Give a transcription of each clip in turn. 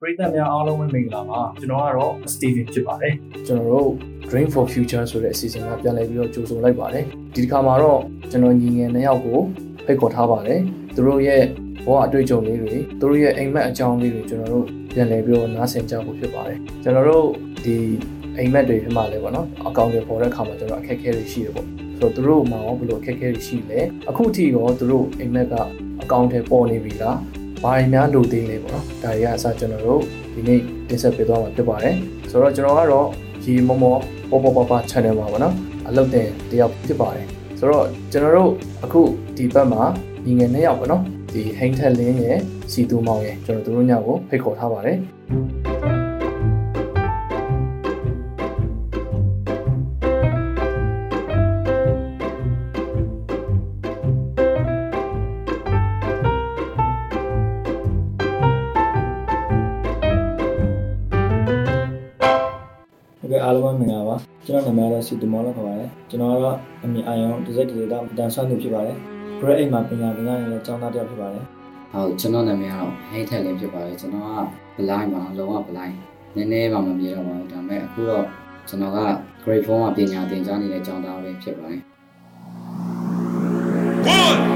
ပရိသတ်များအားလုံးပဲမင်္ဂလာပါကျွန်တော်ကတော့ Steven ဖြစ်ပါတယ်ကျွန်တော်တို့ Dream for Future ဆိုတဲ့အစီအစဉ်ကပြန်လည်ပြီးတော့ကြိုဆိုလိုက်ပါတယ်ဒီတစ်ခါမှာတော့ကျွန်တော်ညီငယ်နှစ်ယောက်ကိုဖိတ်ခေါ်ထားပါတယ်သူတို့ရဲ့ဘဝအတွေ့အကြုံလေးတွေသူတို့ရဲ့အိမ်မက်အကြောင်းလေးတွေကျွန်တော်တို့ပြန်လည်ပြီးတော့နားဆင်ကြဖို့ဖြစ်ပါတယ်ကျွန်တော်တို့ဒီအိမ်မက်တွေထဲမှာလည်းပေါ့နော်အကောင့်တွေပေါ်တဲ့အခါမှာကျွန်တော်အခက်အခဲတွေရှိတယ်ပေါ့ဆိုတော့သူတို့မှာရောဘယ်လိုအခက်အခဲတွေရှိလဲအခုထိရောသူတို့အိမ်မက်ကအကောင့်တွေပေါ်နေပြီလား ဘာတွေများလိုသေးလဲပေါ့နော်ဒါတွေကအစကျွန်တော်တို့ဒီနေ့တင်ဆက်ပေးသွားမှာဖြစ်ပါတယ်ဆိုတော့ကျွန်တော်ကတော့ရီမမောပေါ်ပေါ်ပေါ်ပါ channel မှာပေါ့နော်အလုပ်တင်တယောက်ဖြစ်ပါတယ်ဆိုတော့ကျွန်တော်တို့အခုဒီဘက်မှာညီငယ်နှစ်ယောက်ပေါ့နော်ဒီဟိန်းထက်လင်းရဲ့စီတူမောင်ရဲ့ကျွန်တော်တို့ညကိုဖိတ်ခေါ်ထားပါတယ် န်တော်နာမည်ကတော့စီတူမောလို့ခေါ်ပါတယ်ကျွန်တော်ကတော့အမြင်အာရုံဒီဇိုက်ဒီဇိုက်တာတန်ဆွမ်းသူဖြစ်ပါတယ် grade 8မှာပညာသင်ကြားနေတဲ့ကျောင်းသားတစ်ယောက်ဖြစ်ပါတယ်ဟုတ်ကျွန်တော်နာမည်ကတော့ဟိတ်ထက်လင်းဖြစ်ပါတယ်ကျွန်တော်က blind ပါလုံးဝ blind နည်းနည်းမှမမြင်တော့ပါဘူးဒါပေမဲ့အခုတော့ကျွန်တော်က grade 4မှာပညာသင်ကြားနေတဲ့ကျောင်းသားပဲဖြစ်ပါတယ်1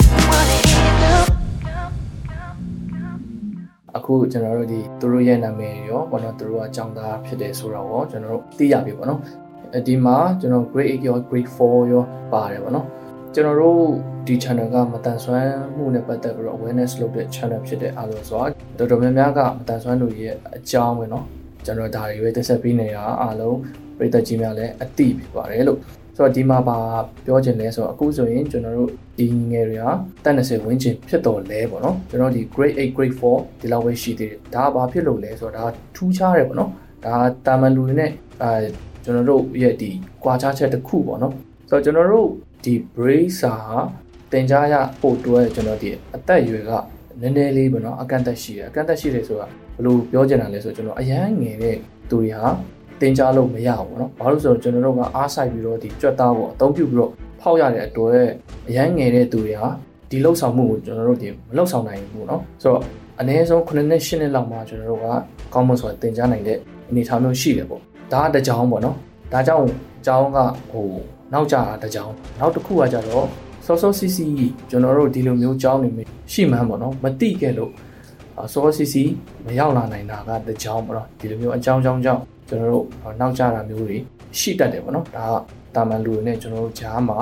အခုကျွန်တော်တို့ဒီသူတို့ရဲ့နာမည်ရောဘောနော်သူတို့ကចောင်းသားဖြစ်တယ်ဆိုတော့ရောကျွန်တော်တို့သိရပြီပေါ့နော်ဒီမှာကျွန်တော် grade 8ရော grade 4ရောပါတယ်ပေါ့နော်ကျွန်တော်တို့ဒီ channel ကမတန်ဆွမ်းမှုနဲ့ပတ်သက်ပြီးတော့ awareness လုပ်တဲ့ channel ဖြစ်တဲ့အားလို့ဆိုတော့တော်တော်များများကမတန်ဆွမ်းတို့ရဲ့အကြောင်းပဲเนาะကျွန်တော်ဒါတွေပဲတက်ဆက်ပေးနေတာအားလုံးပြည်သက်ကြီးများလည်းအသိဖြစ်ပါတယ်လို့ဆိုတော့ဒီမှာပါပြောချင်လဲဆိုတော့အခုဆိုရင်ကျွန်တော်တို့ ဒီငယ်တွေကတက်20ဝန်းကျင်ဖြစ်တော်လဲပေါ့နော်ကျွန်တော်ဒီ grade 8 grade 4ဒီလောက်ပဲရှိသေးတယ်ဒါဘာဖြစ်လို့လဲဆိုတော့ဒါထူးခြားတယ်ပေါ့နော်ဒါတာမန်လူတွေနဲ့အဲကျွန်တော်တို့ရဲ့ဒီကွာခြားချက်တစ်ခုပေါ့နော်ဆိုတော့ကျွန်တော်တို့ဒီ bracer ဟာတင်ကြားရပို့တွဲကျွန်တော်ဒီအသက်အရွယ်ကနည်းနည်းလေးပေါ့နော်အကန့်အသတ်ရှိတယ်အကန့်အသတ်ရှိတယ်ဆိုတာဘယ်လိုပြောချင်တာလဲဆိုတော့ကျွန်တော်အရန်ငယ်တဲ့သူတွေဟာ တင်ကြားလို့မရဘူးเนาะဘာလို့ဆိုတော့ကျွန်တော်တို့ကအားဆိုင်ပြီးတော့ဒီကြွက်သားကိုအသုံးပြုပြီးတော့ဖောက်ရတဲ့အတွက်အရန်ငယ်တဲ့သူတွေဟာဒီလှုပ်ဆောင်မှုကိုကျွန်တော်တို့ဒီမလှုပ်ဆောင်နိုင်ဘူးเนาะဆိုတော့အနည်းဆုံး9နှစ်10နှစ်လောက်မှကျွန်တော်တို့ကကောင်းမွန်စွာတင်ကြားနိုင်တဲ့အနေအထားမျိုးရှိတယ်ပေါ့ဒါကတကြောင်ပေါ့နော်ဒါကြောင့်အကြောင်းကဟိုနောက်ကြတာတကြောင်နောက်တစ်ခုကကြတော့စောစောစီစီကျွန်တော်တို့ဒီလိုမျိုးကြောင်းနေရှိမှန်းပေါ့နော်မတိခဲ့လို့စောစီစီမရောက်လာနိုင်တာကတကြောင်ပေါ့နော်ဒီလိုမျိုးအကြောင်းကြောင်းကြောင့် ကျွန်တော်တို့နောက်ကျတာမျိုးတွေရှိတတ်တယ်ပေါ့နော်ဒါကတာမန်လူတွေနဲ့ကျွန်တော်တို့ဂျားမှာ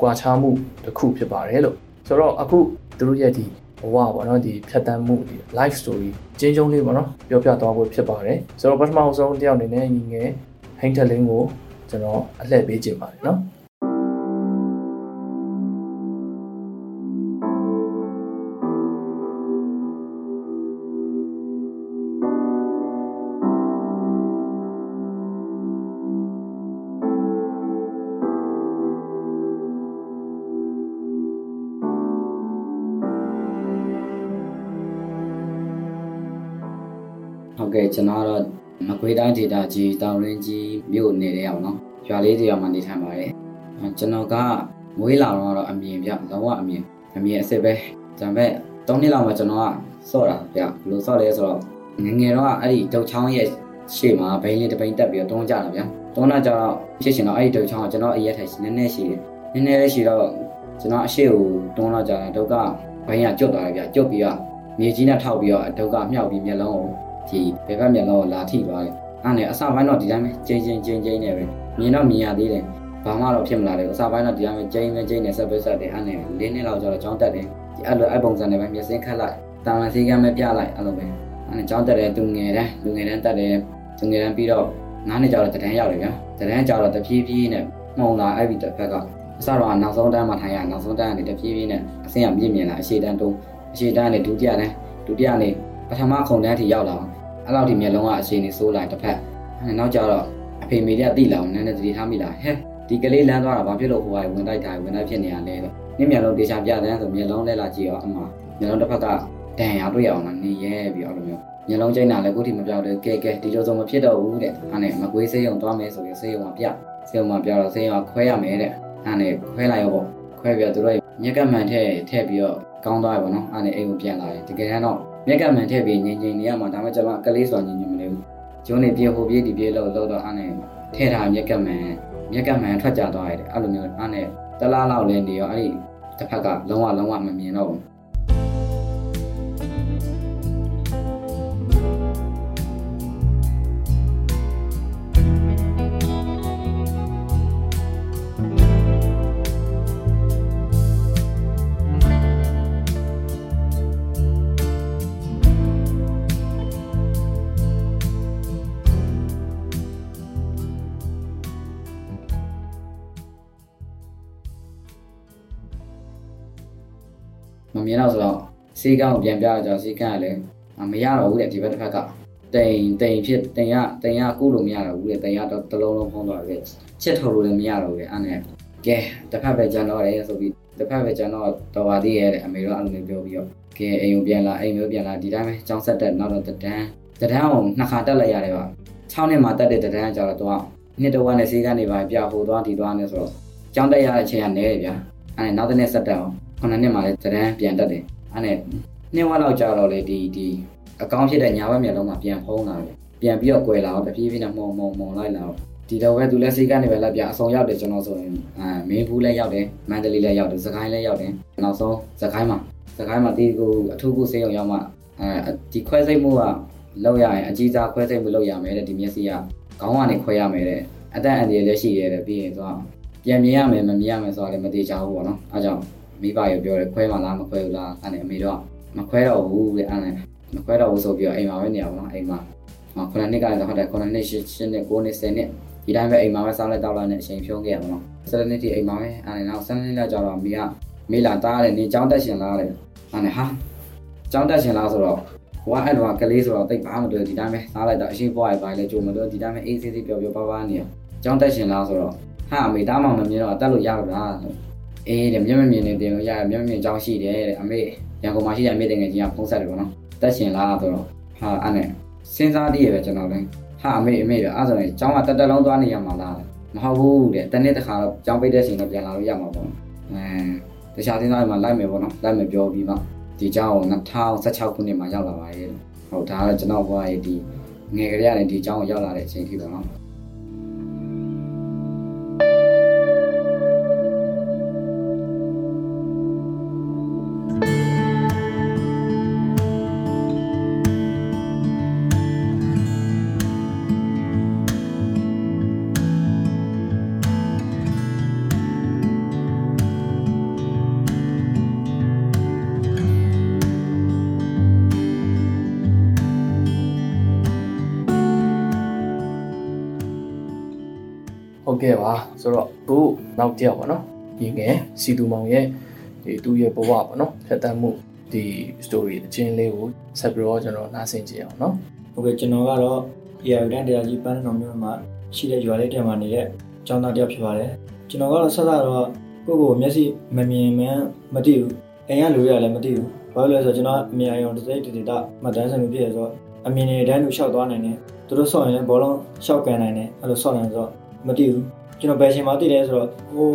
ကွာခြားမှုတစ်ခုဖြစ်ပါတယ်လို့ဆိုတော့အခုသူတို့ရဲ့ဒီဘဝပေါ့နော်ဒီဖြတ်တန်းမှုဒီ life story ကျင်းကျုံလေးပေါ့နော်ပြောပြသွားဖို့ဖြစ်ပါတယ်ဆိုတော့ပထမဆုံးတယောက်အနေနဲ့ညီငယ်ဟိန်းထလင်းကိုကျွန်တော်အလှည့်ပေးခြင်းပါတယ်နော် ဟုတ်ကဲ့ကျွန်တော်ကတော့မကွေးတိုင်းဒေသကြီးတောင်ရင်းကြီးမြို့နေတဲ့အောင်နော်ရွာလေးတရွာမှာနေထိုင်ပါတယ်ကျွန်တော်ကမွေးလာတော့အမြင်ပြလောကအမြင်အမြင်အစ်စ်ပဲဒါပေမဲ့၃နှစ်လောက်မှကျွန်တော်ကစော့တာဗျဘယ်လိုစော့လဲဆိုတော့ငငယ်တော့အဲ့ဒီတုတ်ချောင်းရဲ့ရှေ့မှာဘိန်းလေးတစ်ပိန်တက်ပြီးတော့တွန်းကြတာဗျတွန်းတာကြတော့ဖြစ်ရှင်တော့အဲ့ဒီတုတ်ချောင်းကကျွန်တော်အရက်ထိုင်နည်းနည်းရှိတယ်နည်းနည်းလေးရှိတော့ကျွန်တော်အရှိကိုတွန်းတော့ကြတာဒုက္ခဘိန်းကကျွတ်သွားတယ်ဗျကျွတ်ပြီးတော့မြေကြီးနဲ့ထောက်ပြီးတော့ဒုက္ခမြောက်ပြီးမျက်လုံးကို ဒီဘယ်ဘက်မျက်လုံးကိုလာထိသွားတယ်အဲ့နဲ့အစပိုင်းတော့ဒီတိုင်းပဲကျင်းချင်းကျင်းချင်းနဲ့ပဲမြင်တော့မြင်ရသေးတယ်ဘာမှတော့ဖြစ်မလာတယ်အစပိုင်းတော့ဒီတိုင်းပဲကျင်းပဲကျင်းနေဆက်ပဲဆက်တယ်အဲ့နဲ့လေးနှစ်လောက်ကျတော့ကြောင်းတက်တယ်ဒီအဲ့လိုအဲ့ပုံစံနဲ့ပဲမျက်စင်းခတ်လိုက်တာမန်စီကမ်းပဲပြလိုက်အဲ့လိုပဲအဲ့နဲ့ကြောင်းတက်တယ်သူငယ်တယ်လူငယ်တန်းတက်တယ်သူငယ်တန်းပြီးတော့နားနေကြတော့တဒန်းရောက်တယ်ဗျာတဒန်းကြတော့တဖြည်းဖြည်းနဲ့မှုံလာအဲ့ဒီတစ်ဖက်ကအစတော့နောက်ဆုံးတန်းမှာထိုင်ရနောက်ဆုံးတန်းကနေတဖြည်းဖြည်းနဲ့အဆင့်ကမြင့်မြင့်လာအရှိတန်းတုံးအရှိတန်းနဲ့ဒုတိယတန်းဒုတိယနဲ့ ပထမခုံတန်းထိရောက်လာအောင်အဲ့လောက်ဒီမျက်လုံးကအရှိနေစိုးလာတစ်ဖက်အဲ့နောက်ကြတော့အဖေမေတွေကတိလာအောင်နည်းနည်းသတိထားမိလာဟဲ့ဒီကလေးလမ်းသွားတာဘာဖြစ်လို့ဟိုကဝင်တိုက်တာဝင်တိုက်ဖြစ်နေရလဲဆိုနင့်မျက်လုံးတေချာပြတဲ့ဆိုမျက်လုံးလဲလာကြည့်ရောအမမျက်လုံးတစ်ဖက်ကဒဏ်ရာတွေ့အောင်လားနေရဲပြီးတော့လိုမျိုးမျက်လုံးကျိန်းတာလည်းကိုယ်ထိမပြောက်တယ်ကဲကဲဒီလိုဆိုမဖြစ်တော့ဘူးတဲ့အဲ့နဲ့မကွေးစေးရုံသွားမယ်ဆိုရင်စေးရုံမှာပြစေးရုံမှာပြတော့စေးရုံကခွဲရမယ်တဲ့အဲ့နဲ့ခွဲလိုက်ရောပေါ့ခွဲပြီးတော့သူတို့ညက်ကမှန်ထည့်ထည့်ပြီးတော့ကောင်းသွားပြီပေါ့နော်အဲ့နဲ့အိမ်ကိုပြန်လာတယ်တကယ်တော့ ညက်ကမှန်ထည့်ပြီးငြိမ်ငြိမ်နေရမှာဒါမှကျွန်တော်ကလေးဆိုတာငြိမ်ငြိမ်မနေဘူးကျုံးနေပြေဟိုပြေဒီပြေလို့လို့တော့အဲ့နဲ့ထည့်ထားညက်ကမှန်ညက်ကမှန်ထွက်ကြသွားရတယ်အဲ့လိုမျိုးအဲ့နဲ့တလားလောက်လဲနေရောအဲ့ဒီတစ်ဖက်ကလုံးဝလုံးဝမမြင်တော့ဘူး စီကန်းကိုပြန်ပြရကြစီကန်းကလည်းမရတော့ဘူးတဲ့ဒီဘက်တစ်ဖက်ကတိန်တိန်ဖြစ်တိန်ကတိန်ကကုလို့မရတော့ဘူးတဲ့တိန်ကတော့တစ်လုံးလုံးဖုံးသွားတယ်ချစ်ထုတ်လို့လည်းမရတော့ဘူးတဲ့အဲ့နဲ့ကဲတစ်ဖက်ပဲကြံတော့တယ်ဆိုပြီးတစ်ဖက်ပဲကြံတော့တော်ပါသေးရဲ့တဲ့အမေတို့အဲ့လိုမျိုးပြောပြီးတော့ကဲအိမ်ကိုပြန်လာအိမ်မျိုးပြန်လာဒီတိုင်းပဲចောင်းဆက်တက်နောက်တော့တဒန်းတဒန်းအောင်နှစ်ခါတက်လိုက်ရတယ်ပါ6နှစ်မှာတက်တဲ့တဒန်းကျတော့တော့နှစ်တော့နဲ့စီကန်းနေပါပြဟိုသွားဒီသွားနေဆိုတော့ចောင်းတက်ရတဲ့အချိန်ကနေတယ်ဗျာအဲ့နဲ့နောက်တစ်နေ့ဆက်တက်အောင်ခုနှစ်နှစ်မှာလည်းတဒန်းပြန်တက်တယ် အဲ့နဲ့နှစ်ဝက်လောက်ကြာတော့လေဒီဒီအကောင့်ဖြစ်တဲ့ညာဘက်မျက်လုံးမှာပြန်ဖုံးလာတယ်ပြန်ပြီးတော့꿰လာတော့တပြေးပြေးနဲ့မှုံမှုံမှုံလိုက်လာတော့ဒီတော့ပဲသူလည်းစီကနေပဲလက်ပြအစုံရောက်တယ်ကျွန်တော်ဆိုရင်အာမင်းဘူးလည်းရောက်တယ်မန္တလေးလည်းရောက်တယ်စကိုင်းလည်းရောက်တယ်နောက်ဆုံးစကိုင်းမှာစကိုင်းမှာတီးကိုအထူးကိုစေးအောင်ရောက်မှအဲဒီခွဲစိတ်မှုကလောက်ရရင်အကြီးစားခွဲစိတ်မှုလောက်ရမယ်တဲ့ဒီမျက်စိကခေါင်းကနေခွဲရမယ်တဲ့အတန်အန်ဒီလည်းရှိရတယ်ပြီးရင်သွားပြန်မြင်ရမယ်မမြင်ရမယ်ဆိုတာလည်းမသေးချဘူးပေါ့နော်အဲကြောင့် မိဘရပြောတယ်ခွဲမှလားမခွဲဘူးလားအဲ့နဲ့အမေတော့မခွဲတော့ဘူးတဲ့အဲ့နဲ့မခွဲတော့ဘူးဆိုပြီးတော့အိမ်မှာပဲနေရပါတော့အိမ်မှာခုနှစ်နှစ်ကလည်းဟုတ်တယ်ခုနှစ်နှစ်ရှစ်ရှစ်နှစ်ကိုးနှစ်ဆယ်နှစ်ဒီတိုင်းပဲအိမ်မှာပဲစားလိုက်တောက်လိုက်နဲ့အချိန်ဖြုံးခဲ့ရပါတော့ဆယ်နှစ်ထိအိမ်မှာပဲအဲ့နဲ့နောက်ဆယ်နှစ်လောက်ကြာတော့မိကမေးလာတားတယ်နေကြောင်းတက်ရှင်လားတဲ့အဲ့နဲ့ဟာကြောင်းတက်ရှင်လားဆိုတော့ဟိုကအဲ့တော့ကလေးဆိုတော့တိတ်ဘာမှမတွေ့ဒီတိုင်းပဲစားလိုက်တော့အရှိပွားရပါလေကြုံမလို့ဒီတိုင်းပဲအေးဆေးဆေးပျော်ပျော်ပါးပါးနေရကြောင်းတက်ရှင်လားဆိုတော့ဟာအမေတားမှမမြင်တော့တက်လို့ရတော့လား အေးတဲ့မျက်မမြင်နေတင်လို့ရတယ်မျက်မမြင်ကြောင်းရှိတယ်တဲ့အမေရန်ကုန်မှာရှိတဲ့အမေတငယ်ချင်းကဖုံးဆက်တယ်ပေါ့နော်တက်ရှင်လားဆိုတော့ဟာအဲ့နဲ့စဉ်းစားတည်းရပဲကျွန်တော်လည်းဟာအမေအမေပဲအဲ့ဆိုရင်ကျောင်းကတက်တက်လုံးသွားနေရမှာလားမဟုတ်ဘူးတဲ့တနေ့တစ်ခါတော့ကျောင်းပိတ်တဲ့ချိန်တော့ပြန်လာလို့ရမှာပေါ့အဲတခြားစဉ်းစားမှလိုက်မယ်ပေါ့နော်လိုက်မယ်ပြောပြီးမှဒီကျောင်းကို2016ခုနှစ်မှာရောက်လာပါရဲ့ဟုတ်ဒါကတော့ကျွန်တော်ဘွားရဲ့ဒီငယ်ကလေးကနေဒီကျောင်းကိုရောက်လာတဲ့အချိန်ထိပေါ့နော် နောက်တစ်ယောက်ပါနော်ဒီငယ်စီတူမောင်ရဲ့ဒီသူ့ရဲ့ဘဝပေါ့နော်ဖြတ်တန်းမှုဒီ story အချင်းလေးကိုဆက်ပြီးတော့ကျွန်တော်နားဆင်ကြည့်အောင်နော်ဟုတ်ကဲ့ကျွန်တော်ကတော့ AI တန်းတရားကြီးပန်းတော်မျိုးမှာရှိတဲ့ရွာလေးတဲမှာနေတဲ့ကျောင်းသားတစ်ယောက်ဖြစ်ပါတယ်ကျွန်တော်ကတော့ဆက်လာတော့ကိုယ့်ကိုယ်မျက်စိမမြင်မှန်းမသိဘူးအိမ်ကလူရလည်းမသိဘူးဘာလို့လဲဆိုတော့ကျွန်တော်အမြင်အယုံတစ်စိတ်တစ်တာမှတ်တမ်းစံမျိုးဖြစ်ရဆိုတော့အမြင်တွေတန်းလူလျှောက်သွားနိုင်တယ်သူတို့ဆော့ရင်လည်းဘောလုံးလျှောက်ကန်နိုင်တယ်အဲ့လိုဆော့နိုင်ဆိုတော့မသိဘူး ကျွန်တော်ဘယ်ချိန်မှသိတယ်ဆိုတော့ဟို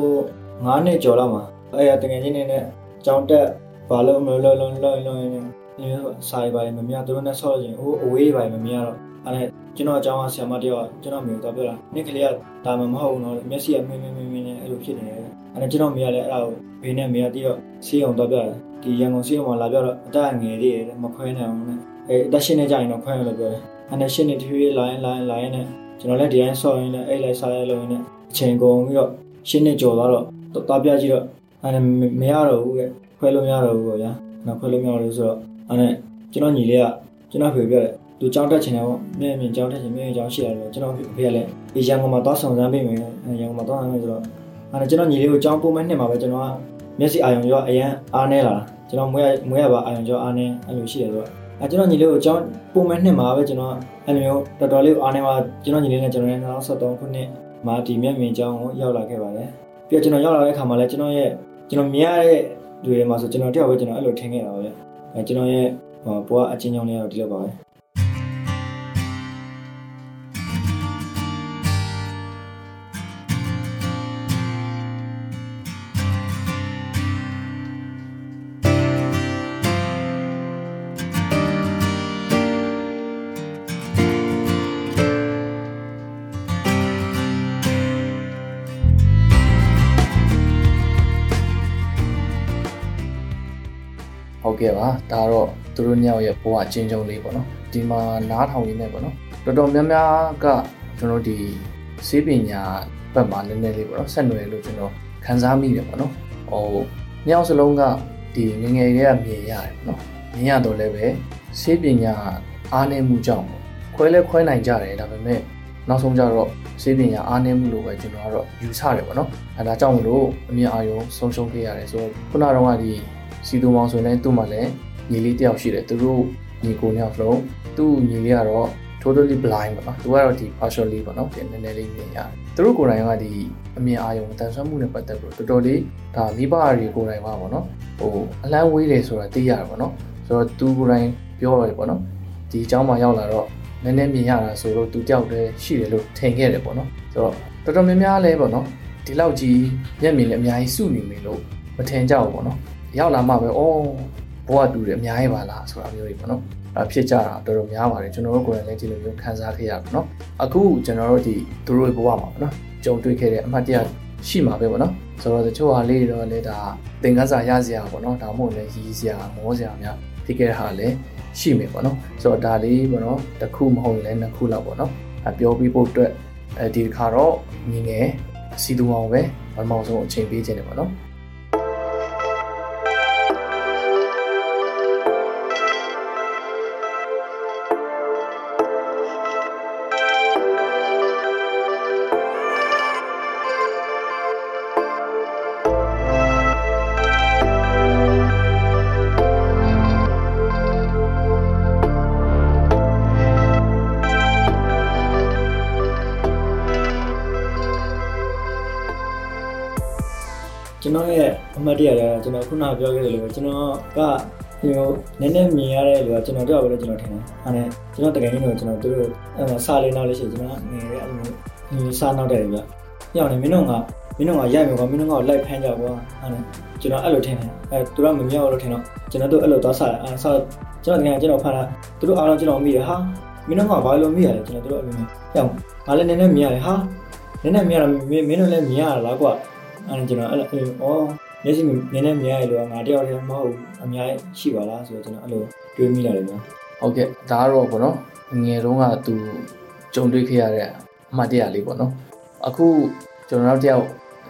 9နှစ်ကျော်လောက်မှာအဲ့ရတကယ်ချင်းနေနဲ့ကျောင်းတက်ဘာလို့မလို့လုံးလုံးလုံးနေနေစာရေးပါလေမမြသူတို့နဲ့ဆော့လို့ချင်းဟိုအဝေးတွေပါမမြတော့အဲ့ဒါကျွန်တော်အကြောင်းအဆရာမတယောက်ကျွန်တော်မျိုးတော့ပြောတာနေ့ကလေးကဒါမှမဟုတ်ဘူးနော်မျက်စိကမင်းမင်းမင်းမင်းနဲ့အဲ့လိုဖြစ်နေတယ်အဲ့ဒါကျွန်တော်မေးရလဲအဲ့ဒါကိုဘေးနဲ့မေးရတည်းတော့ဆေးအောင်တော့ပြောတာဒီရန်ကုန်ဆေးအောင်မှာလာပြောတော့အတငယ်လေးရမခွဲနိုင်အောင်နဲ့အဲအသက်ရှင်နေကြရင်တော့ခွဲရလို့ပြောတယ်အဲ့ဒါရှင်နေတဖြည်းဖြည်းလာရင်လာရင်လာရင်နဲ့ကျွန်တော်လည်းဒီတိုင်းဆော့ရင်းနဲ့အဲ့လိုက်စားရလို့ရင်းနဲ့အချိန်ကုန်ပြီးတော့ရှင်းနေကြော်သွားတော့တော့ပြကြည့်တော့အဲ့ဒါမရတော့ဘူးကခွဲလို့မရတော့ဘူးပေါ့ဗျာနောက်ခွဲလို့မရတော့ဆိုတော့အဲ့ဒါကျွန်တော်ညီလေးကကျွန်တော်ဖေပြောတယ်သူကြောင်းတက်ချင်တယ်ပေါ့မြင့်မြင့်ကြောင်းတက်ချင်မြင့်မြင့်ကြောင်းရှိရတယ်ကျွန်တော်အဖေကလည်းဒီရန်ကုန်မှာသွားဆောင်စမ်းပေးမယ်ရန်ကုန်မှာသွားဆောင်မယ်ဆိုတော့အဲ့ကျွန်တော်ညီလေးကိုကြောင်းပို့မဲ့နှစ်မှာပဲကျွန်တော်ကမျက်စိအာရုံရောအရန်အားနေလာကျွန်တော်မွေးရမွေးရပါအာရုံရောအားနေအဲ့လိုရှိတယ်ဆိုတော့အဲကျွန်တော်ညီလေးကိုကြောင်းပို့မဲ့နှစ်မှာပဲကျွန်တော်အဲ့လိုမျိုးတော်တော်လေးအားနေပါကျွန်တော်ညီလေးနဲ့ကျွန်တော်ရဲ့2023ခုနှစ် မှာဒီမြင့်မြင့်ကြောင်းကိုရောက်လာခဲ့ပါတယ်ပြီးတော့ကျွန်တော်ရောက်လာတဲ့အခါမှာလည်းကျွန်တော်ရဲ့ကျွန်တော်မြင်ရတဲ့တွေမှာဆိုကျွန်တော်တယောက်ပဲကျွန်တော်အဲ့လိုထင်ခဲ့တာပါဗျအဲကျွန်တော်ရဲ့ဟိုဘွားအချင်းချင်းလေးတော့ဒီလိုပါပဲ ဟုတ်ကဲ့ပါဒါတော့သူတို့ညောင်ရဲ့ဘဝအချင်းချင်းလေးပေါ့နော်ဒီမှာနားထောင်ရင်းနဲ့ပေါ့နော်တော်တော်များများကကျွန်တော်ဒီစေပညာဘက်မှာနည်းနည်းလေးပေါ့နော်ဆက်နွယ်လို့ကျွန်တော်ခန်းစားမိတယ်ပေါ့နော်ဟိုညောင်စလုံးကဒီငငယ်လေးကမြင်ရတယ်ပေါ့နော်မြင်ရတော့လည်းပဲစေပညာအားနည်းမှုကြောင့်ပေါ့ခွဲလဲခွဲနိုင်ကြတယ်ဒါပေမဲ့နောက်ဆုံးကျတော့စေပညာအားနည်းမှုလို့ပဲကျွန်တော်ကတော့ယူဆတယ်ပေါ့နော်အဲဒါကြောင့်မလို့အမြင်အာရုံဆုံးရှုံးခဲ့ရတယ်ဆိုတော့ခုနကတော့ကဒီ စီတူမောင်ဆိုရင်လည်းသူ့မှာလည်းညီလေးတယောက်ရှိတယ်သူတို့ညီကိုနှစ်ယောက်လုံးသူ့ညီလေးကတော့ totally blind ပေါ့နော်သူကတော့ဒီ partially ပေါ့နော်ပြန်နည်းနည်းလေးမြင်ရတယ်သူတို့ကိုယ်တိုင်ကဒီအမြင်အာရုံတန်ဆွမ်းမှုနဲ့ပတ်သက်ပြီးတော်တော်လေးဒါမိဘတွေကိုယ်တိုင်ပါပေါ့နော်ဟိုအလန်းဝေးတယ်ဆိုတာသိရတယ်ပေါ့နော်ဆိုတော့သူကိုယ်တိုင်ပြောရတယ်ပေါ့နော်ဒီအကြောင်းမှရောက်လာတော့နည်းနည်းမြင်ရတာဆိုတော့သူတယောက်တည်းရှိတယ်လို့ထင်ခဲ့တယ်ပေါ့နော်ဆိုတော့တော်တော်များများလဲပေါ့နော်ဒီလောက်ကြီးမျက်မြင်လည်းအများကြီးစုနေမယ်လို့မထင်ကြဘူးပေါ့နော် ရောက်လာမှပဲအော်ဘဝတူတယ်အများကြီးပါလားဆိုတာမျိုးတွေပေါ့နော်အဖြစ်ကြတာတော်တော်များပါတယ်ကျွန်တော်တို့ကိုယ်တိုင်လည်းဒီလိုမျိုးခံစားခဲ့ရပါတော့အခုကျွန်တော်တို့ဒီသူတို့ဘဝမှာပေါ့နော်ကြုံတွေ့ခဲ့တဲ့အမှတ်တရရှိမှာပဲပေါ့နော်ဆိုတော့တချို့ဟာလေးတော့လည်းဒါသင်ခန်းစာရစရာပေါ့နော်ဒါမှမဟုတ်လည်းရီးစရာမောစရာများဖြစ်ခဲ့တဲ့ဟာလည်းရှိမယ်ပေါ့နော်ဆိုတော့ဒါလေးပေါ့နော်တစ်ခုမဟုတ်လည်းနှစ်ခုလောက်ပေါ့နော်အပြောပြီးဖို့အတွက်အဲဒီတစ်ခါတော့ငငယ်စီတူအောင်ပဲပထမဆုံးအချိန်ပေးခြင်းတယ်ပေါ့နော်ကျွန် တ်တရကကျွန်တော်ခုနပြောခဲ့တယ်လို့ပဲကျွန်တော်ကဒီလိုနည်းနည်းမြင်ရတဲ့လူကကျွန်တော်တော့ပဲကျွန်တော်ထင်တယ်။အဲနဲ့ကျွန်တော်တကယ်ကြီးတော့ကျွန်တော်တို့အဲ့မှာစာလေးနောက်လေးရှိကျွန်တော်ငယ်ရဲ့အဲ့လိုမျိုးစာနောက်တယ်ဗျ။ညောင်နေမင်းတို့ကမင်းတို့ကရိုက်မယ်ကွာမင်းတို့ကလိုက်ဖမ်းကြကွာအဲနဲ့ကျွန်တော်အဲ့လိုထင်တယ်။အဲသူကမမြောက်လို့ထင်တော့ကျွန်တော်တို့အဲ့လိုသွားစားအဲစားကျွန်တော်တကယ်ကျွန်တော်ဖမ်းတာသူတို့အားလုံးကျွန်တော်မိတယ်ဟာမင်းတို့ကဘာလို့မိရလဲကျွန်တော်တို့အမြင်ပြောင်းငါလည်းနည်းနည်းမြင်ရတယ်ဟာနည်းနည်းမြင်ရတာမင်းမင်းတို့လည်းမြင်ရလားကွာအဲ့ဒါကျွန်တော်အဲ့လိုအော် မျက်စိနည်းနည်းမြင်ရလို့ငါတယောက်တည်းမဟုတ်အများကြီးရှိပါလားဆိုတော့ကျွန်တော်အဲ့လိုတွေးမိလာတယ်ဗျာဟုတ်ကဲ့ဒါကတော့ပေါ့နော်ငယ်တုန်းကသူကြုံတွေ့ခဲ့ရတဲ့အမှတ်တရလေးပေါ့နော်အခုကျွန်တော်တို့တယောက်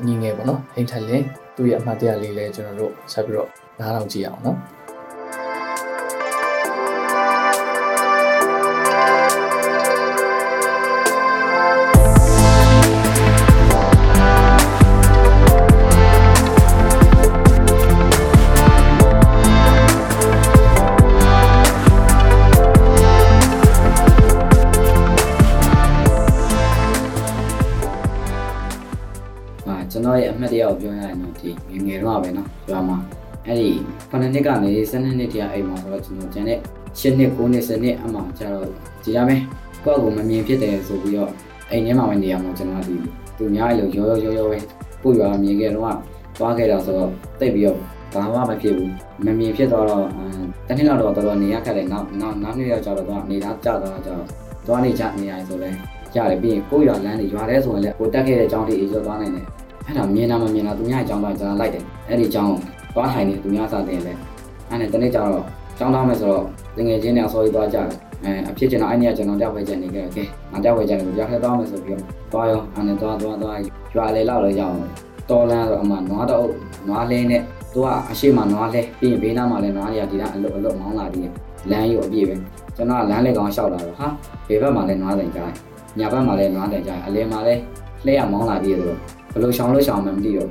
ညီငယ်ပေါ့နော်ဟိန်ထက်လင်းသူ့ရဲ့အမှတ်တရလေးလည်းကျွန်တော်တို့ဆက်ပြီးတော့နားထောင်ကြည့်အောင်နော် ကျွန်တော်ရဲ့အမှတ်တရကိုပြောရရင်တော့ဒီငယ်ငယ်တော့ပဲเนาะကျွမ်းမှာအဲ့ဒီ9နှစ်ကနေ12နှစ်တည်းအိမ်မှာဆိုတော့ကျွန်တော်ကျန်တဲ့10နှစ်9နှစ်10နှစ်အမှကျတော့ကြည်ရမယ်ကိုယ့်ကိုမမြင်ဖြစ်တယ်ဆိုပြီးတော့အိမ်ထဲမှာပဲနေရမှာကျွန်တော်ဒီသူများလို့ရောရောရောရောပဲပို့ရွာမြင်ခဲ့တော့သွားခဲ့တာဆိုတော့တိတ်ပြီးတော့ဘာမှမဖြစ်ဘူးမမြင်ဖြစ်တော့တော့တနေ့လောက်တော့တော်တော်နေရခက်တယ်နောက်နောက်နောက်နေ့ရောက်ကြတော့နေသားကြတော့ကြတော့သွားနေကြနေရတယ်ဆိုလဲရတယ်ပြီးရင်ကိုယ့်ရွာလမ်းတွေရွာထဲဆိုရင်လည်းကိုတက်ခဲ့တဲ့အကြောင်းတွေအေးကျော်သွားနိုင်တယ် အဲ့ဒါမြင်တာမမြင်တာသူများအကြောင်းတော့ကျွန်တော်လိုက်တယ်အဲ့ဒီအကြောင်းကိုသွားထိုင်နေသူများစားတယ်ပဲအဲ့နဲ့တနေ့ကျတော့ကျောင်းသားမယ်ဆိုတော့တငယ်ချင်းတွေအစောကြီးသွားကြတယ်အဲအဖြစ်ကျွန်တော်အဲ့နေ့ကကျွန်တော်တောက်ဝဲချက်နေခဲ့တယ်ငါတောက်ဝဲချက်နေကြခဲသွားမယ်ဆိုပြီးတော့သွားရောအဲ့နဲ့သွားသွားသွားရွာလေလောက်လည်းရောက်တယ်တော်လန်းဆိုအမှနွားတော့နွားလဲနဲ့သူကအရှိမနွားလဲပြီးရင်ဘေးနားမှာလည်းနွားတွေကဒီကအလုတ်အလုတ်မောင်းလာပြီးလမ်းရုပ်အပြည့်ပဲကျွန်တော်ကလမ်းလေကောင်လျှောက်လာတော့ဟာဘေဘက်မှာလည်းနွားတိုင်ကြိုင်ညာဘက်မှာလည်းနွားတိုင်ကြိုင်အလဲမှာလည်းလှည့်ရမောင်းလာပြီးရတော့ ဘယ်လိုရှောင်လို့ရှောင်မှမသိတော့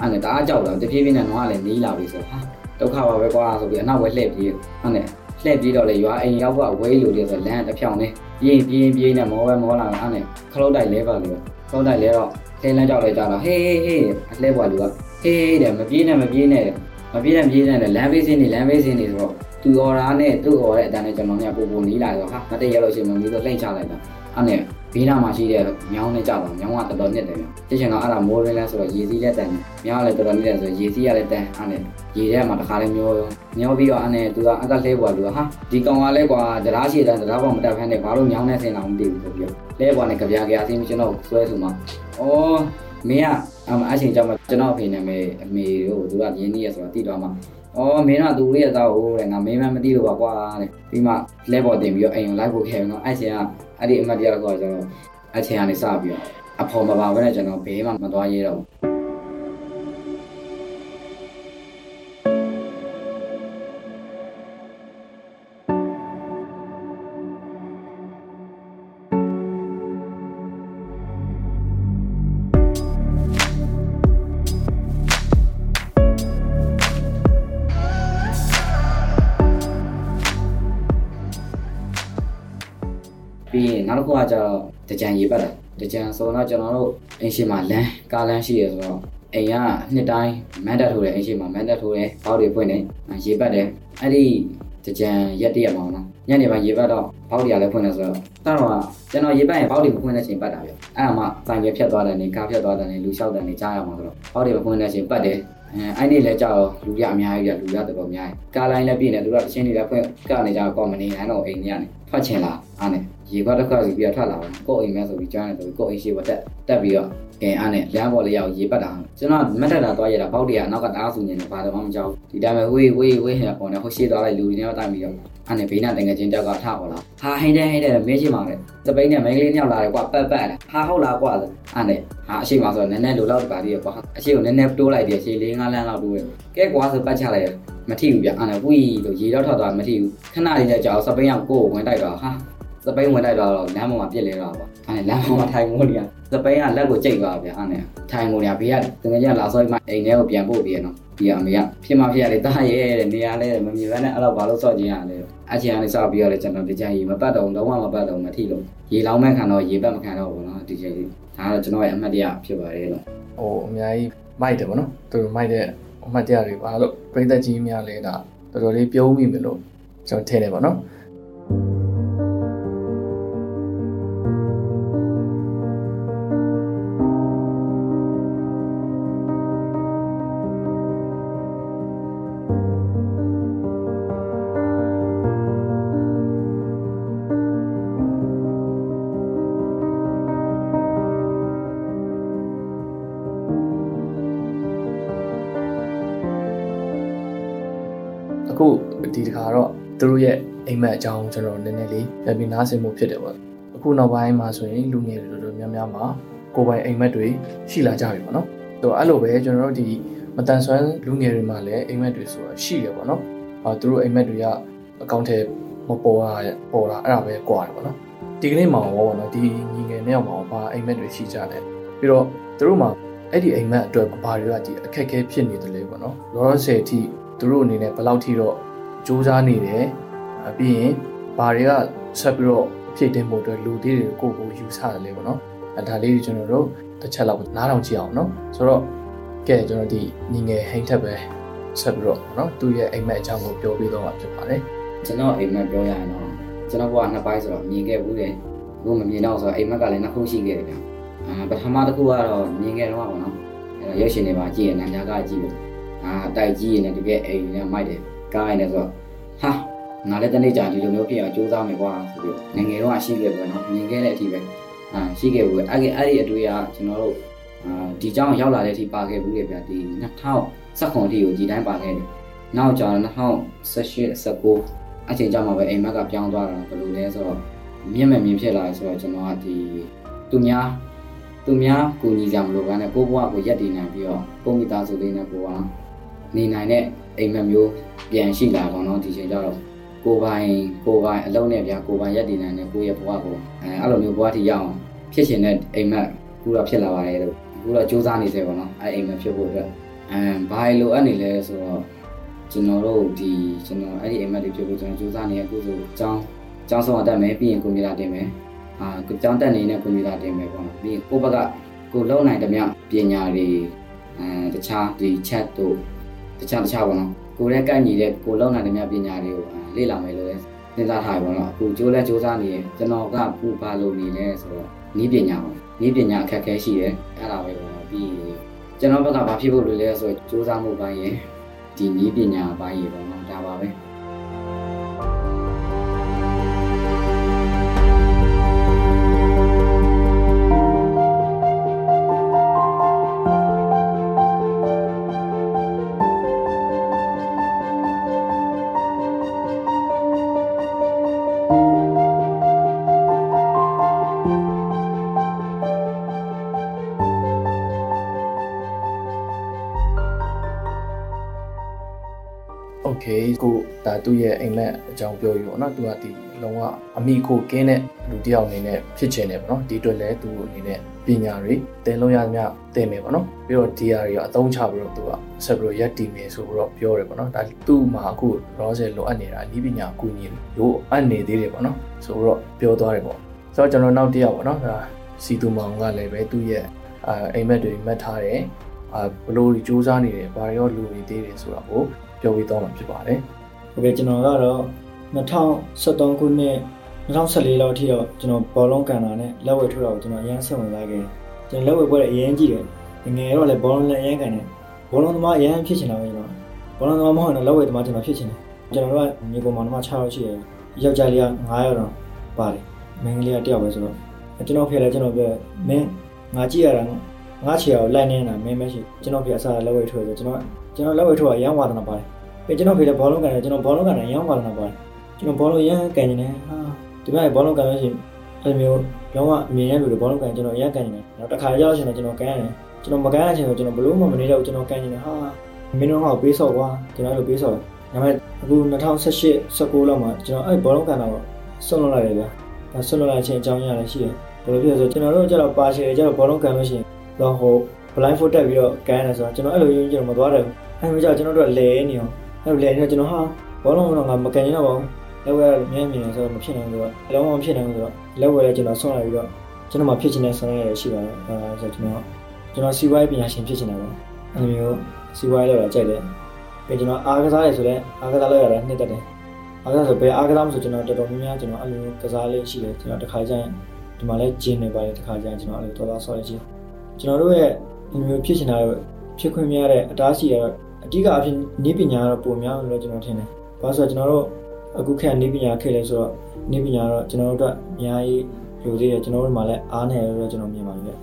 အဲ့နဲ့တအားကြောက်တော့တဖြည်းဖြည်းနဲ့နွားကလည်းနီးလာပြီဆိုဟာဒုက္ခပါပဲကွာဆိုပြီးအနောက်ဝဲလှည့်ပြီးဟုတ်နဲ့လှည့်ပြီးတော့လေရွာအိမ်ရောက်ကအဝဲလို့တည်းဆိုလမ်းတစ်ဖြောင်းနဲ့ပြင်းပြင်းပြင်းနဲ့မောပဲမောလာအဲ့နဲ့ခလုတ်တိုက်လဲပါလို့ခလုတ်တိုက်လဲတော့လှည့်လန်းကြောက်လိုက်ကြတော့ဟေးဟေးဟေးအလှဲပွားလူကဟေးတဲ့မပြေးနဲ့မပြေးနဲ့မပြေးနဲ့ပြေးနဲ့လမ်းဘေးစင်းနေလမ်းဘေးစင်းနေဆိုတော့သူအော်ရာနဲ့သူ့အော်တဲ့အတန်းနဲ့ကျွန်တော်ညပို့ပို့နီးလာတော့ဟာမတည့်ရလို့ရှိရင်မမီးတော့လှိမ့်ချလိုက်တာအဲ့နဲ့ ဘေးနားမှာရှိတဲ့မြောင်းနဲ့ကြတော့မြောင်းကတော်တော်ညက်တယ်ဗျ။တချင်ကအဲ့ဒါမိုးရင်းလဲဆိုတော့ရေစီးလက်တန်မြောင်းကလည်းတော်တော်ညက်တယ်ဆိုရေစီးရလည်းတန်အဲ့နဲ့ရေထဲမှာတခါလေးမျောရောမျောပြီးတော့အဲ့နဲ့သူကအကလဲပွားလူကဟာဒီကောင်ကလည်းကွာတရားရှိတဲ့တရားပေါင်းမတက်ဖမ်းနဲ့ဘာလို့မြောင်းနဲ့ဆင်းအောင်မသိဘူးဆိုပြီးလဲပွားနဲ့ကြပြကြအသိမကျွန်တော်ဆွဲဆိုမှအော်မင်းကအမအချိန်ကြောင့်ကျွန်တော်အဖေနဲ့မေအမေတို့သူကရင်းနှီးရဆိုတာသိတော့မှ အော်မင်းကသူလေးရသားဟိုတဲ့ငါမင်းမမသိလို့ပါကွာတဲ့ပြီးမှလဲပေါ်တင်ပြီးတော့အိမ်ကိုလိုက်ဖို့ခဲ့ပြီးတော့အဲ့ချိန်ကအဲ့ဒီအမတ်တရားကတော့ကျွန်တော်အချိန်ကနေစပြီးတော့အဖော်မပါဘဲနဲ့ကျွန်တော်ဘေးမှမသွားရဲတော့ဘူး ပြီးရင်နောက်တစ်ခုကကျတော့တကြံရေပတ်တာတကြံဆိုတော့ကျွန်တော်တို့အင်ရှင်မှာလမ်းကားလမ်းရှိရဆိုတော့အိမ်ကနှစ်တိုင်းမန်တက်ထိုးတယ်အင်ရှင်မှာမန်တက်ထိုးတယ်ဘောက်တွေဖွင့်တယ်ရေပတ်တယ်အဲ့ဒီတကြံရက်တရက်မှာနော်ညနေပိုင်းရေပတ်တော့ဘောက်တွေကလည်းဖွင့်တယ်ဆိုတော့တတော့ကျွန်တော်ရေပတ်ရင်ဘောက်တွေမဖွင့်တဲ့ချိန်ပတ်တာပဲအဲ့ဒါမှဆိုင်ရဖြတ်သွားတယ်နေကားဖြတ်သွားတယ်နေလူလျှောက်တယ်နေကြားရမှာဆိုတော့ဘောက်တွေမဖွင့်တဲ့ချိန်ပတ်တယ် အဲအဲ့ဒီလည်းကြောက်လူရအများကြီးပြလူရတော်တော်များကြီးကားလိုင်းလည်းပြည့်နေသူတို့ကတချင်းတွေလည်းဖွင့်ကနေကြတော့ကောမနေနိုင်တော့အိမ်နေကနေထွက်ချင်လာအားနဲ့ရေခွက်တစ်ခွက်စီပြီးတော့ထွက်လာတယ်ကိုယ့်အိမ်မဲဆိုပြီးကြားနေဆိုပြီးကိုယ့်အိမ်ရှိဘတက်တက်ပြီးတော့ကဲအားနဲ့လမ်းပေါ်လေးရောက်ရေပတ်တာကျွန်တော်မက်ထက်တာသွားရတာပေါက်တရနောက်ကတအားစုညင်နေဘာမှမကြောက်ဒီတိုင်းပဲဝေးဝေးဝေးဟဲ့ပေါ်နေဟိုရှိသွားလိုက်လူတွေနဲ့တိုက်ပြီးတော့ အားနဲ့ဘေးနာတငယ်ချင်းတောက်ကထပေါ်လာဟာဟိုင်းတဲ့ဟိုင်းတဲ့မဲရှိမှာလေစပိန်နဲ့မိန်းကလေးညောက်လာတယ်ကွာပတ်ပတ်ဟာဟုတ်လားကွာအားနဲ့ဟာအရှိမဆိုတော့နည်းနည်းလိုလောက်တပါသေးရကွာအရှိကိုနည်းနည်းတိုးလိုက်ပြီးအရှိလေးငါးလမ်းလောက်တိုးရကဲကွာဆိုပတ်ချလိုက်ရမထိဘူးဗျအားနဲ့ဝီးလို့ရေတော့ထွက်သွားမထိဘူးခဏလေးနဲ့ကြောက်စပိန်ကကိုကိုဝင်တိုက်တော့ဟာစပိန်ဝင်တိုက်တော့လမ်းပေါ်မှာပြစ်လဲတော့ပေါ့အားနဲ့လမ်းပေါ်မှာထိုင်မိုးနေရ စပိန်ကလက်ကိုကြိတ်သွားဗျအားနဲ့ထိုင်မိုးနေဘေးကတကယ်ကြီးလာဆောမှအိမ်ထဲကိုပြန်ပို့ပြီးရနော်ပြီးအမေကဖြစ်မှဖြစ်ရတယ်တားရဲတဲ့နေရာလဲမမြင်ဘဲနဲ့အဲ့တော့ဘာလို့စော့ခြင်းရလဲအချင်းကနေစော့ပြီးရတယ်ကျွန်တော်ဒီကြိုင်ရေမပတ်တော့လုံးဝမပတ်တော့မထိလို့ရေလောင်းမဲ့ခံတော့ရေပတ်မခံတော့ဘူးနော်ဒီကြိုင်လေးဒါကတော့ကျွန်တော်ရဲ့အမှတ်တရဖြစ်ပါတယ်လို့ဟိုအများကြီးမိုက်တယ်ဗောနော်သူတို့မိုက်တဲ့အမှတ်တရတွေပါလို့ပြိသက်ကြီးများလဲဒါတော်တော်လေးပြုံးမိမယ်လို့ကျွန်တော်ထင်တယ်ဗောနော် သူတို့ရဲ့အိမ်မက်အကြောင်းကျွန်တော်နည်းနည်းလေးပြန်ပြီးနားဆင်မှုဖြစ်တယ်ပေါ့အခုနောက်ပိုင်းမှာဆိုရင်လူငယ်တွေတော်တော်များများမှာကိုယ်ပိုင်အိမ်မက်တွေရှိလာကြပြီပေါ့နော်ဆိုတော့အဲ့လိုပဲကျွန်တော်တို့ဒီမတန်ဆွမ်းလူငယ်တွေမှာလည်းအိမ်မက်တွေဆိုတာရှိတယ်ပေါ့နော်အာသူတို့အိမ်မက်တွေကအကောင့်ထဲမပေါ်တာပေါ်တာအဲ့ဒါပဲကွာတယ်ပေါ့နော်ဒီကနေ့မှာရောပေါ့နော်ဒီညီငယ်နှစ်ယောက်မှာဘာအိမ်မက်တွေရှိကြတယ်ပြီးတော့သူတို့မှာအဲ့ဒီအိမ်မက်အတွက်ဘာတွေကဒီအခက်အခဲဖြစ်နေတယ်လေပေါ့နော်လောလောဆယ်အထိသူတို့အနေနဲ့ဘယ်လောက်ထိတော့ စူးစမ်းနေတယ်အပြီးရင်ဘာတွေကဆက်ပြီးတော့ဖြည့်တင်ဖို့အတွက်လူသေးတွေကိုကိုယူဆတယ်လေပေါ့နော်အဲဒါလေးတွေကျွန်တော်တို့တစ်ချက်လောက်နားထောင်ကြည့်အောင်နော်ဆိုတော့ကဲကျွန်တော်ဒီညီငယ်ဟိန်းထက်ပဲဆက်ပြီးတော့နော်သူ့ရဲ့အိမ်မက်အကြောင်းကိုပြောပြတော့မှာဖြစ်ပါတယ်ကျွန်တော်အိမ်မက်ပြောရရင်တော့ကျွန်တော်ဘဝနှစ်ပိုင်းဆိုတော့မြင်ခဲ့ဘူးတယ်အခုမမြင်တော့ဆိုတော့အိမ်မက်ကလည်းနှစ်ခုရှိခဲ့တယ်ဗျအာပထမတစ်ခုကတော့မြင်ခဲ့တော့ပေါ့နော်အဲ့တော့ရုပ်ရှင်တွေမှာကြည့်ရင်နန်းကြကားကြည့်လို့အာတိုက်ကြီးရင်လည်းတကယ်အိမ်နဲ့မိုက်တယ် ကားရင်လည်းဆိုတော့ဟာငါလည်းတနေ့ကြာဒီလိုမျိုးဖြစ်အောင်ကြိုးစားမယ်ကွာဆိုပြီးငငယ်တော့ရှိခဲ့ပေါ့နော်မြင်ခဲ့တဲ့အထိပဲအာရှိခဲ့ဘူးအဲ့ဒီအဲ့ဒီအတွေ့အကြကျွန်တော်တို့အာဒီကြောင်းရောက်လာတဲ့အထိပါခဲ့ဘူးလေဗျဒီ2019အထိကိုဒီတိုင်းပါခဲ့တယ်နောက်ကျတော့2018 19အချိန်ကြာမှပဲအိမ်မက်ကပြောင်းသွားတာဘယ်လိုလဲဆိုတော့မြင့်မဲ့မြင်ဖြစ်လာတယ်ဆိုတော့ကျွန်တော်ကဒီသူများသူများကိုညီကြမလို့ကနဲ့ကိုဘွားကိုရက်တည်နိုင်ပြီးတော့ကိုမိသားစုလေးနဲ့ကိုကနေနိုင်တဲ့ အိမ်မက်မျိုးပြန်ရှိလာတော့နော်ဒီချိန်ကျတော့ကိုပိုင်ကိုပိုင်အလုံးနဲ့ဗျာကိုပိုင်ရက်တည်နိုင်တဲ့ကိုရဲ့ဘဝကိုအဲအဲ့လိုမျိုးဘဝထိရအောင်ဖြစ်ရှင်တဲ့အိမ်မက်ခုတော့ဖြစ်လာပါတယ်လို့ခုတော့စူးစမ်းနေစေပါတော့အဲ့အိမ်မက်ဖြစ်ဖို့အတွက်အမ်ဘာလို့အဲ့နေလဲဆိုတော့ကျွန်တော်တို့ဒီကျွန်တော်အဲ့ဒီအိမ်မက်တွေဖြစ်ဖို့ကျွန်တော်စူးစမ်းနေရအခုဆိုအကြောင်းအကြောင်းဆောင်တက်မယ်ပြီးရင်ကွန်ပျူတာတင်မယ်အာကြောင်းတက်နေတဲ့ကွန်ပျူတာတင်မယ်ပေါ့နော်ပြီးရင်ကိုယ့်ဘက်ကကိုလုံနိုင်တဲ့မြပညာတွေအဲတခြားဒီ chat တို့ တခြားတခြားပေါ့နော်ကိုယ်နဲ့ကိုက်ညီတဲ့ကိုလုံနိုင်တဲ့မြပညာတွေကိုလေ့လာမယ်လို့လည်းစဉ်းစားထားရပါတော့အခုကြိုးလဲစူးစမ်းနေရကျွန်တော်ကပူပါလို့နေလဲဆိုတော့ဤပညာပေါ့ဤပညာအခက်အခဲရှိတယ်အဲ့ဒါပဲပေါ့ပြီးကျွန်တော်ဘက်ကဘာဖြစ်ဖို့လိုလဲဆိုတော့စူးစမ်းမှုပိုင်းရယ်ဒီဤပညာပိုင်းရယ်ပေါ့နော်ဒါပါပဲ သူ့ရဲ့အိမ်မက်အကြောင်းပြောယူပေါ့နော်သူကဒီလုံးဝအမိကိုကင်းတဲ့လူတစ်ယောက်အနေနဲ့ဖြစ်ချင်တယ်ပေါ့နော်ဒီအတွက်လည်းသူ့အနေနဲ့ပညာတွေသင်လို့ရမြသင်မယ်ပေါ့နော်ပြီးတော့ဒီဟာတွေကအသုံးချပြီးတော့သူကဆက်ပြီးတော့ရက်တည်မယ်ဆိုတော့ပြောတယ်ပေါ့နော်ဒါသူ့မှာအခုရောဆယ်လိုအပ်နေတာဤပညာအကူအညီလိုအပ်နေသေးတယ်ပေါ့နော်ဆိုတော့ပြောသွားတယ်ပေါ့ဆိုတော့ကျွန်တော်နောက်တစ်ယောက်ပေါ့နော်ဒါစီတူမောင်ကလည်းပဲသူ့ရဲ့အာအိမ်မက်တွေမှတ်ထားတယ်အာဘလို့ကြီးစူးစမ်းနေတယ်ဘာရောလူနေသေးတယ်ဆိုတာကိုပြောပြီးတော့မှာဖြစ်ပါတယ် ဟုတ်ကဲ့ကျွန်တော်ကတော့2013ခုနှစ်2014လောက်ထိတော့ကျွန်တော်ဘောလုံးကန်တာနဲ့လက်ဝဲထိုးတာကိုကျွန်တော်အရင်ဆက်ဝင်လာခဲ့တယ်ကျွန်တော်လက်ဝဲပွဲအရင်ကြည့်တယ်ငယ်တော့လည်းဘောလုံးလည်းအရင်ကန်တယ်ဘောလုံးသမားအရင်ဖြစ်ချင်တာပဲကျွန်တော်ဘောလုံးသမားမဟုတ်ရင်လက်ဝဲသမားကျွန်တော်ဖြစ်ချင်တယ်ကျွန်တော်တို့ကညီကောင်မောင်နှမ6ယောက်ရှိတယ်ယောက်ျားလေးက9ယောက်တော့ပါတယ်မိန်းကလေးက1ယောက်ပဲဆိုတော့ကျွန်တော်ဖေလည်းကျွန်တော်ပြောမင်းငါကြည့်ရတာငါချီအောင်လိုက်နေတာမင်းမရှိကျွန်တော်ဖေအစားလက်ဝဲထိုးဆိုကျွန်တော်ကျွန်တော်လက်ဝဲထိုးကရမ်းဝါသနာပါတယ် ပဲကျွန်တော်ဖေလည်းဘောလုံးကန်တယ်ကျွန်တော်ဘောလုံးကန်တယ်ရမ်းဝါသနာပါတယ်ကျွန်တော်ဘောလုံးရမ်းကန်နေတယ်ဟာဒီမဲ့ဘောလုံးကန်လို့ရှိရင်အဲ့မျိုးလုံးဝအမြင်ရလူတွေဘောလုံးကန်ကျွန်တော်ရမ်းကန်နေတယ်နောက်တစ်ခါရောက်ရှင်တော့ကျွန်တော်ကန်ရတယ်ကျွန်တော်မကန်ရချင်တော့ကျွန်တော်ဘလို့မှမနေတော့ကျွန်တော်ကန်နေတယ်ဟာမင်းတို့ကပေးဆော့ကွာကျွန်တော်အဲ့လိုပေးဆော့ဒါပေမဲ့အခု2018 19လောက်မှာကျွန်တော်အဲ့ဘောလုံးကန်တော့ဆွန့်လွတ်လိုက်တယ်ဗျာဒါဆွန့်လွတ်လိုက်ခြင်းအကြောင်းရလည်းရှိတယ်ဘယ်လိုဖြစ်လဲဆိုကျွန်တော်တို့ကျတော့ပါချယ်ကျတော့ဘောလုံးကန်လို့ရှိရင်တော့ဟို blind foot တက်ပြီးတော့ကန်ရတယ်ဆိုတော့ကျွန်တော်အဲ့လိုရင်းကျွန်တော်မသွားတယ်အဲ့လိုကြောင့်ကျွန်တော်တို့လဲနေအောင် အဲ့လိုလဲနေတော့ကျွန်တော်ဟာဘောလုံးတော့ငါမကန်ရင်တော့ပါဘူးလက်ဝဲမြဲမြင်ဆိုတော့မဖြစ်နိုင်ဘူးဆိုတော့လုံးဝမဖြစ်နိုင်ဘူးဆိုတော့လက်ဝဲလည်းကျွန်တော်ဆွန့်လိုက်ပြီးတော့ကျွန်တော်မှဖြစ်ချင်တဲ့ဆွမ်းရရရှိပါတယ်အဲဒါဆိုကျွန်တော်ကျွန်တော်စီဝိုင်းပညာရှင်ဖြစ်ချင်တယ်ပေါ့အဲ့လိုမျိုးစီဝိုင်းလောက်တာကြိုက်တယ်ပြီးကျွန်တော်အားကစားရဆိုလဲအားကစားလောက်ရတယ်နှစ်သက်တယ်အားကစားဆိုဘယ်အားကစားမဆိုကျွန်တော်တော်တော်များများကျွန်တော်အဲ့လိုကစားလေးရှိတယ်ကျွန်တော်တစ်ခါကျရင်ဒီမှာလဲဂျင်းနေပါတယ်တစ်ခါကျရင်ကျွန်တော်အဲ့လိုတော်တော်ဆော်ရရှိကျွန်တော်တို့ရဲ့ဒီမျိုးဖြစ်ချင်တာတော့ဖြစ်ခွင့်များတဲ့အတားရှိရတော့ အဓိကအဖြစ်နေပညာကတော့ပုံများလို့ကျွန်တော်ထင်တယ်။ဘာလို့ဆိုတော့ကျွန်တော်တို့အခုခေတ်နေပညာခေတ်လဲဆိုတော့နေပညာတော့ကျွန်တော်တို့အတွက်အများကြီးလိုသေးတယ်ကျွန်တော်တို့မှလည်းအားနေတယ်လို့ကျွန်တော်မြင်ပါတယ်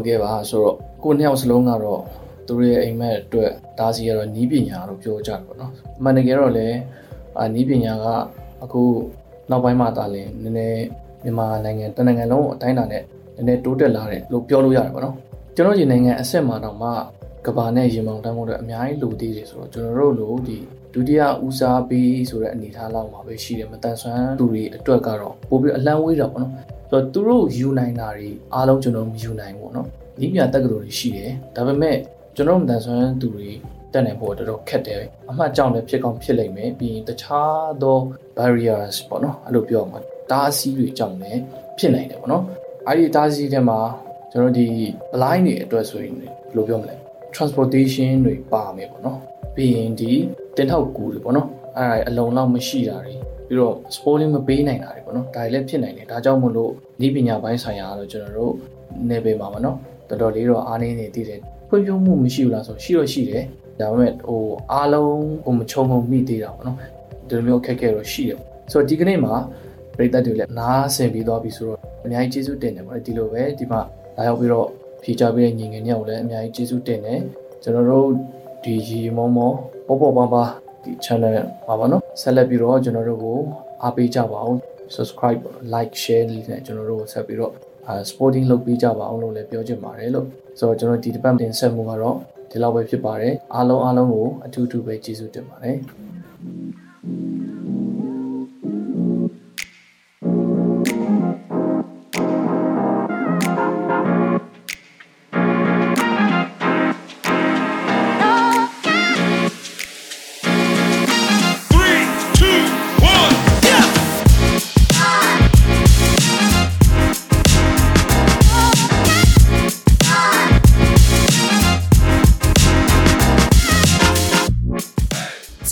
ဟုတ်ကဲ့ပါဆိုတော့ကိုနှစ်ယောက်စလုံးကတော့သူတို့ရဲ့အိမ်မက်အတွက်ဒါစီကတော့နီးပညာလို့ပြောကြတယ်ပေါ့နော်အမှန်တကယ်တော့လည်းအာနီးပညာကအခုနောက်ပိုင်းမှာတာလင်နည်းနည်းမြန်မာနိုင်ငံတနိုင်ငံလုံးအတိုင်းအတာနဲ့နည်းနည်းတိုးတက်လာတယ်လို့ပြောလို့ရတယ်ပေါ့နော်ကျွန်တော်ဒီနိုင်ငံအဆက်မှာတော့မှကဘာနဲ့ရေမောင်တန်းဖို့အတွက်အများကြီးလိုသေးတယ်ဆိုတော့ကျွန်တော်တို့လိုဒီဒုတိယဦးစားပေးဆိုတဲ့အနေအထားလောက်မှာပဲရှိတယ်မတန်ဆွမ်းသူတွေအတွက်ကတော့ပိုပြီးအလန့်ဝေးတာပေါ့နော်ဆို တော့သူတို့ယူနိုင်တာတွေအားလုံးကျွန်တော်မယူနိုင်ဘူးပေါ့နော်ဒီပြတက္ကသိုလ်တွေရှိတယ်ဒါပေမဲ့ကျွန်တော်မတန်ဆွမ်းသူတွေတက်နိုင်ဖို့တော်တော်ခက်တယ်အမှတ်ကြောင့်လည်းဖြစ်ကောင်းဖြစ်လိမ့်မယ်ပြီးရင်တခြားသော barriers ပေါ့နော်အဲ့လိုပြောအောင်ပါတားအဆီးတွေကြောင့်လည်းဖြစ်နိုင်တယ်ပေါ့နော်အဲ့ဒီတားအဆီးတွေမှာကျွန်တော်ဒီ blind တွေအတွက်ဆိုရင်ဘယ်လိုပြောမလဲ transportation တွေပါမယ်ပေါ့နော်ပြီးရင်ဒီတင်ထောက်ကူတွေပေါ့နော်အဲ့ဒါအလုံးလောက်မရှိတာတွေ ပြီးတော့ spoiling မပေးနိုင်တာတွေပေါ့နော်ဒါတွေလည်းဖြစ်နိုင်တယ်ဒါကြောင့်မို့လို့ဤပညာပိုင်းဆိုင်ရာတော့ကျွန်တော်တို့နေပေမှာပေါ့နော်တော်တော်လေးတော့အားနည်းနေသေးတယ်ဖွံ့ဖြိုးမှုမရှိဘူးလားဆိုရှိတော့ရှိတယ်ဒါပေမဲ့ဟိုအားလုံးကိုမချုံငုံမိသေးတာပေါ့နော်ဒီလိုမျိုးအခက်အခဲတော့ရှိတယ်ဆိုတော့ဒီကနေ့မှာပရိသတ်တွေလည်းနားဆင်ပြီးသွားပြီဆိုတော့အများကြီးကျေးဇူးတင်တယ်ပေါ့လေဒီလိုပဲဒီမှာလာရောက်ပြီးတော့ဖြေချပေးတဲ့ညီငယ်ညောက်လည်းအများကြီးကျေးဇူးတင်တယ်ကျွန်တော်တို့ဒီရီမောမောပေါ်ပေါ်ပါပါ ဒီ channel ပါပါနော်ဆက်လက်ပြီးတော့ကျွန်တော်တို့ကိုအားပေးကြပါအောင် subscribe like share လေးနဲ့ကျွန်တော်တို့ကိုဆက်ပြီးတော့အာ sporting လုပ်ပေးကြပါအောင်လို့လည်းပြောချင်ပါတယ်လို့ဆိုတော့ကျွန်တော်ဒီတစ်ပတ်တင်ဆက်မှုကတော့ဒီလောက်ပဲဖြစ်ပါတယ်အားလုံးအားလုံးကိုအထူးထူးပဲကျေးဇူးတင်ပါတယ်